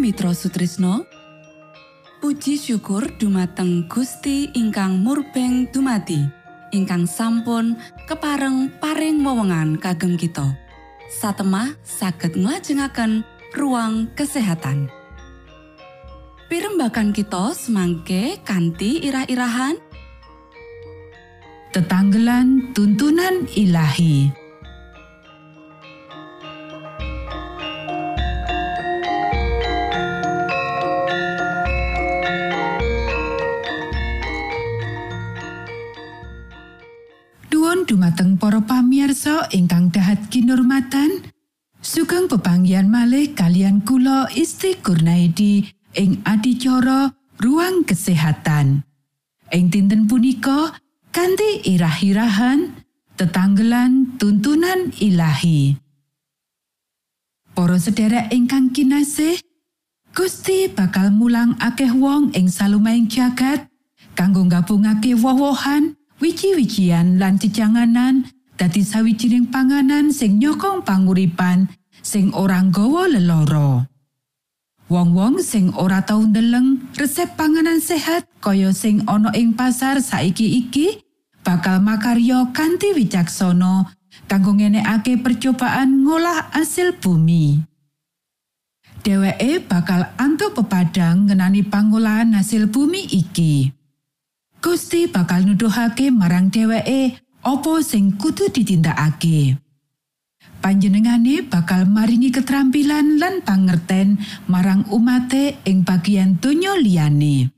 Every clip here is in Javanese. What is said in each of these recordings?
Mitra Sutrisno Puji syukur dumateng Gusti ingkang murbeng dumati ingkang sampun kepareng paring wewenngan kagem kita. Satemah saged nglajengaken ruang kesehatan. Pirembakan kita semangke kanthi irah-irahan. Tetanggelan tuntunan ilahi ingkang dahat kinurmatan sugeng pepanggian malih kalian kula Isti Kurnaidi ing adicara ruang kesehatan. Ing dinten punika kanthi irah-irahan tetanggelan tuntunan ilahi. Para sederek ingkang kinasih Gusti bakal mulang akeh wong ing salumaing jagat kanggo gabungake wowohan wiji-wijian lan jejanganan dadi sawijining panganan sing nyokong panguripan sing ora nggawa leloro. Wong-wong sing ora tau ndeleng resep panganan sehat kaya sing ana ing pasar saiki iki bakal makarya kanthi wicaksana kanggo ngenekake percobaan ngolah asil bumi. Dheweke bakal antuk pepadang ngenani pangolahan hasil bumi iki. Gusti bakal nuduhake marang dheweke opo sing kudu ditindakake. Panjenengane bakal maringi keterampilan lan pangerten marang umate ing bagian donya liyane.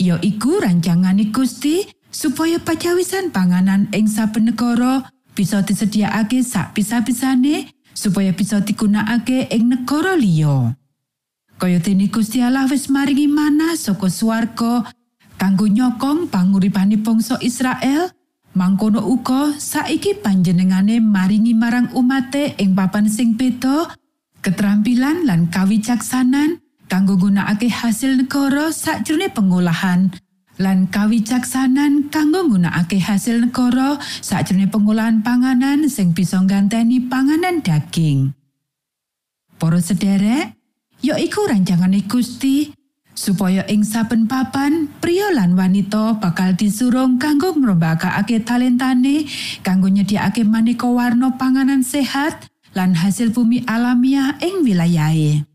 Ya iku rancangane Gusti supaya pacawisan panganan ing saben negara bisa disediakake sak bisa-bisane supaya bisa digunakake ing negara liya. Kaya dene Gusti Allah wis maringi manah saka swarga kanggo nyokong panguripane bangsa Israel mangkono uga saiki panjenengane maringi marang umate ing papan sing beda keterampilan lan kawicaksanan kanggo gunakake hasil negara sakjroning pengolahan lan kawicaksanan kanggo nggunakake hasil negara sakjroning pengolahan panganan sing bisa ngganteni panganan daging. Para sederek, ya iku rancangane Gusti supaya ing saben papan pria lan wanita bakal disurung kanggo ngrombakake talentane kanggo nyediakake maneka warna panganan sehat lan hasil bumi alamiah ing wilayahe.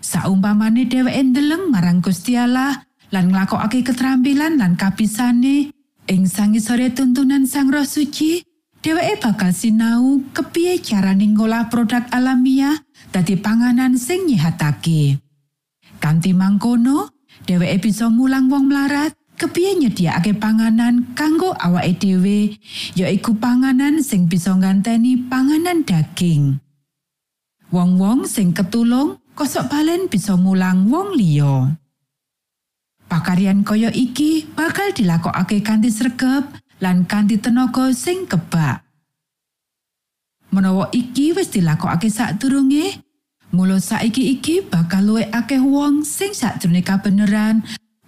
Saumpamane dheweke ndeleng marang Gusti Allah lan nglakokake keterampilan lan kapisane ing sangisore tuntunan Sang Roh Suci, dheweke bakal sinau kepiye carane ngolah produk alamiah dadi panganan sing nyihatake. Kanti mangkono, dheweke bisa mulang wong mlarat kepiye nyediakake panganan kanggo awake dhewe, yaiku panganan sing bisa nganteni panganan daging. Wong-wong sing ketulung kosok balen bisa mulang wong liya. Pakaryan kaya iki bakal dilakokake kanthi sregep lan kanthi tenaga sing kebak. Menawa iki wis dilakokake sadurunge, mula saiki iki bakal luwih akeh wong sing sakjroning kabeneran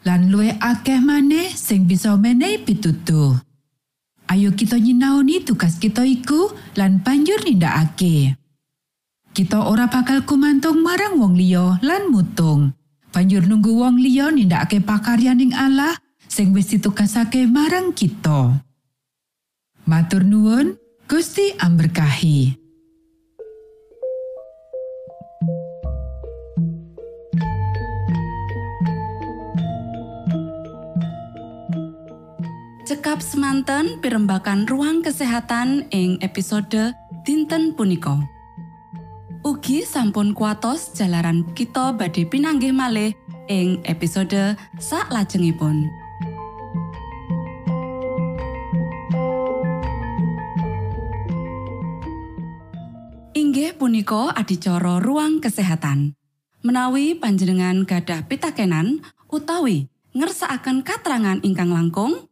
lan luwih akeh maneh sing bisa menehi pitutuh. Ayo kita nyinaoni tugas kita iku lan banjur nindakake. kita ora bakal kumantung marang wong liya lan mutung. Banjur nunggu wong liya nindakake pakaryaning Allah sing wis ditugasake marang kita. Matur nuwun, Gusti amberkahi. Cekap semanten pimbakan ruang kesehatan ing episode dinten punika. Ugi sampun kuatos jalaran kita badhe pinanggih malih ing episode sak lajengipun. Inggih punika adicara ruang kesehatan. Menawi panjenengan gadah pitakenan utawi ngersakaken katrangan ingkang langkung,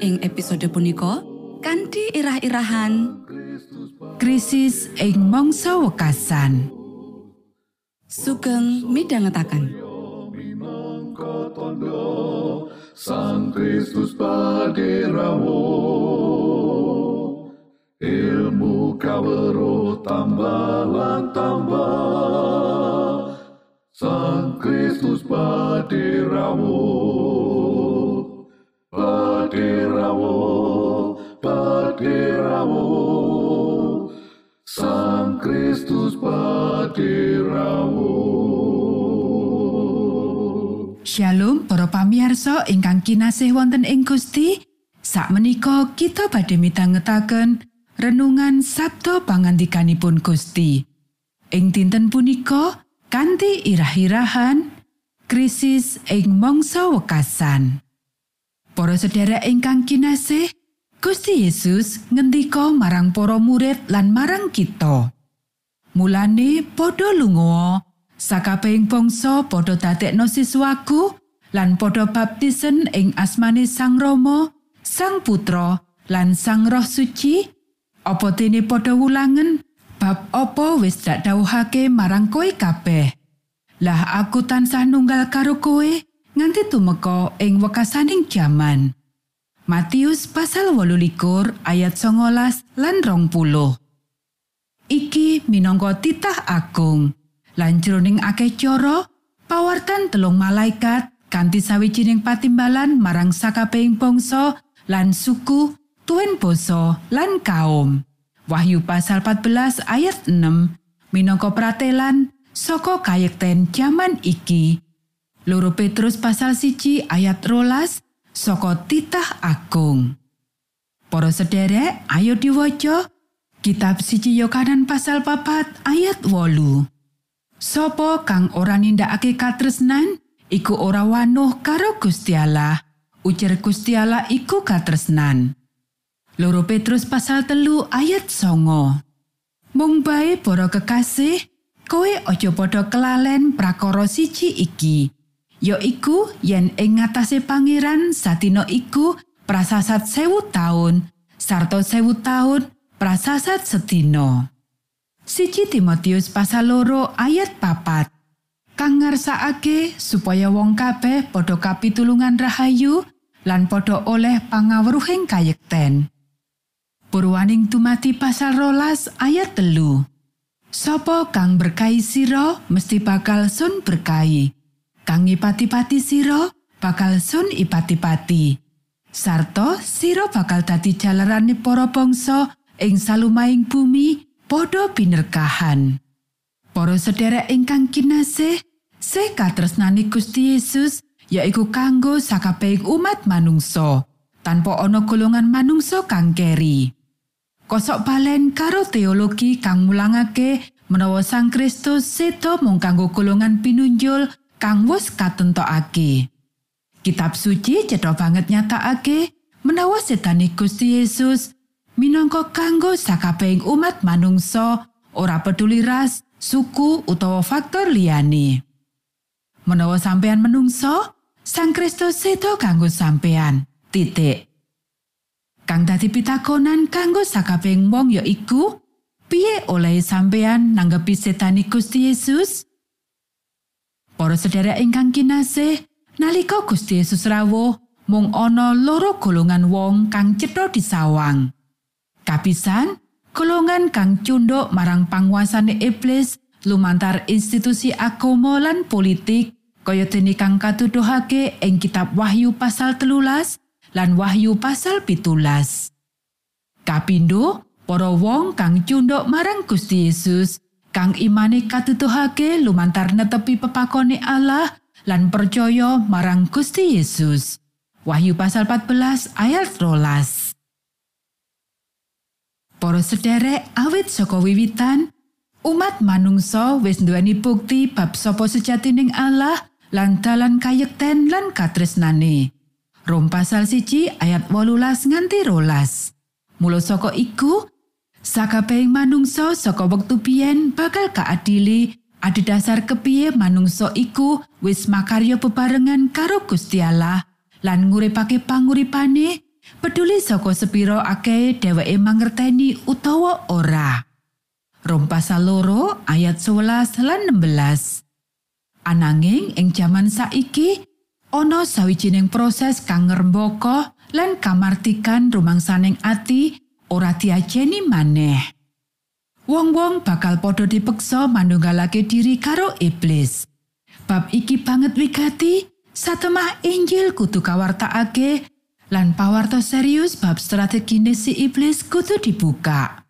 ing episode punika kanthi irah-irahan Krisis ing mangsa wekasan. sugeng midhangetaken. Sang Kristus paderamu Ilmu kawero tambah tambah. Sang Kristus paderamu Paderamu Sang Kristus paderamu Shalom para pamirsa ingkang kinasih wonten ing Gusti. Sakmenika kita badhe mitangetaken renungan Sabda pangandikanipun Gusti. Ing dinten punika kanthi irah-irahan krisis ing mangsa wekasan. Para sedherek ingkang kinasih, Gusti Yesus ngendika marang para murid lan marang kita. Mulane padha lunga sakabehing bangsa padha dadekno siswaku lan padha baptisen ing asmane Sang Rama, Sang Putra lan Sang Roh Suci. Apa dene padha wulangen bab apa wis dak dawuhake marang kowe kabeh. Lah aku tansah nunggal karo kowe nganti tumeka ing wekasaning jaman. Matius pasal 18 ayat 19 lan 20. Iki minangka titah agung. Lan jroning akeh cara, pawartan telung malaikat kanthi sawijining patimbalan marang sakabehing bangsa lan suku, tuen basa lan kaum. Wahyu pasal 14 ayat 6 minangka pratelan saka kayekten jaman iki. Loro Petrus pasal siji ayat rolas saka titah agung. Para sederek, ayo diwaca Kitab siji Yohanan pasal papat ayat wolu. Sopo kang ora nindakake katresnan, iku ora wanuh karo Gusti Allah. Ujar Gusti Allah iku katresnan. Loro Petrus pasal telu ayat songo. Mung bae para kekasih, kowe aja padha kelalen prakara siji iki. Ya iku yen ing ngatasé pangeran sadina iku prasasat sewu taun, sarta sewu taun prasasat sedina. Siji Timotius pasal loro ayat papat. Kang supaya wong kabeh padha kapitulungan rahayu lan padha oleh pangawruhing kayekten. Purwaning tumati pasal rolas ayat telu. Sopo kang berkahi sira mesti bakal sun berkahi. Kang ipati-pati sira bakal sun ipati-pati. Sarto sira bakal dadi jalarane para bangsa ing salumahing bumi padha binerkahan. Para sederek ingkang kinasih, se katresnani Gusti Yesus yaiku kanggo sakabehing umat manungsa tanpa ana golongan manungsa kang keri. Kosok balen karo teologi kang mulangake menawa Sang Kristus sedo mung kanggo golongan pinunjul kang wis katentokake. Kitab suci cetha banget nyatakake menawa setane Gusti Yesus minangka kanggo sakabehing umat manungsa ora peduli ras, suku utawa faktor liyane. Menawa sampeyan menungso, Sang Kristus sedo kanggo sampeyan. Titik. Kang dadi pitakonan kanggo sakabehing wong ya iku, piye oleh sampeyan nanggepi setani Gusti Yesus? Para sedherek ingkang kinasih, nalika Gusti Yesus rawuh, mung ana loro golongan wong kang cetha disawang. Kapisan, golongan kang cunduk marang panguasane iblis lumantar institusi agama lan politik kaya dene kang katuduhake ing kitab Wahyu pasal telulas lan Wahyu pasal pitulas. Kapindo, para wong kang cunduk marang Gusti Yesus kang imane katuduhake lumantar netepi pepakone Allah lan percaya marang Gusti Yesus. Wahyu pasal 14 ayat rolas. Para sederek awit saka wiwitan, umat manungsa wis nduweni bukti bab sapa sejatining Allah lan dalan kayekten lan katresnane. Rom pasal siji ayat 18 nganti rolas. Mula saka iku, sakabehing manungsa saka wektu biyen bakal kaadili adhedhasar kepiye manungsa iku wis makarya bebarengan karo Gusti Allah lan nguripake panguripane peduli saka sepiro akeh dheweke mangerteni utawa ora. Rom pasal loro ayat 11 lan 16. Ananging ing jaman saiki ana sawijining proses kang ngrembaka lan kamartikan rumangsaning ati ora diajeni maneh. Wong-wong bakal padha dipeksa manunggalake diri karo iblis. Bab iki banget wigati satemah Injil kudu kawartakake lan pawarto serius bab strategine si iblis kudu dibuka.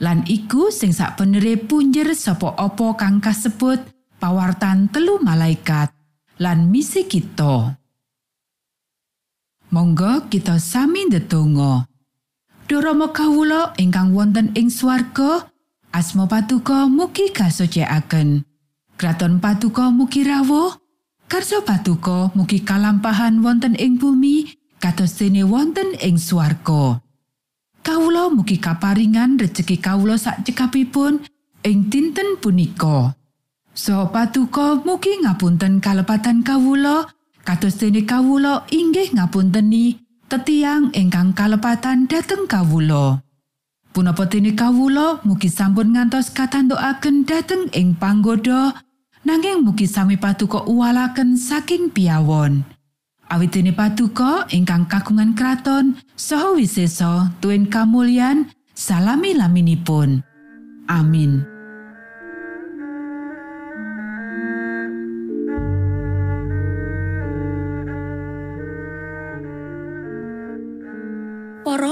Lan iku sing sak punjer sapa apa kang kasebut pawartan telu malaikat lan misi kita. Monggo kita sami ndedonga. Durama kawula ingkang wonten ing swarga, asma patuko mugi kasucikaken. Kraton patuko mugi rawuh, karso patuko mugi kalampahan wonten ing bumi kados dene wonten ing swarga. Kawula mugi kaparingan rejeki kawula sak cekapipun ing dinten punika. So patuko mugi ngapunten kalepatan kawula kados dene kawula inggih ngapunteni tetiang ingkang kalepatan dhateng kawula. Punapa dene kawula mugi sampun ngantos katandukaken dhateng ing panggoda nanging mugi sami patuko uwalaken saking piawon. Awit dene patuko ingkang kagungan kraton saha wisesa tuen kamulyan salami laminipun. Amin.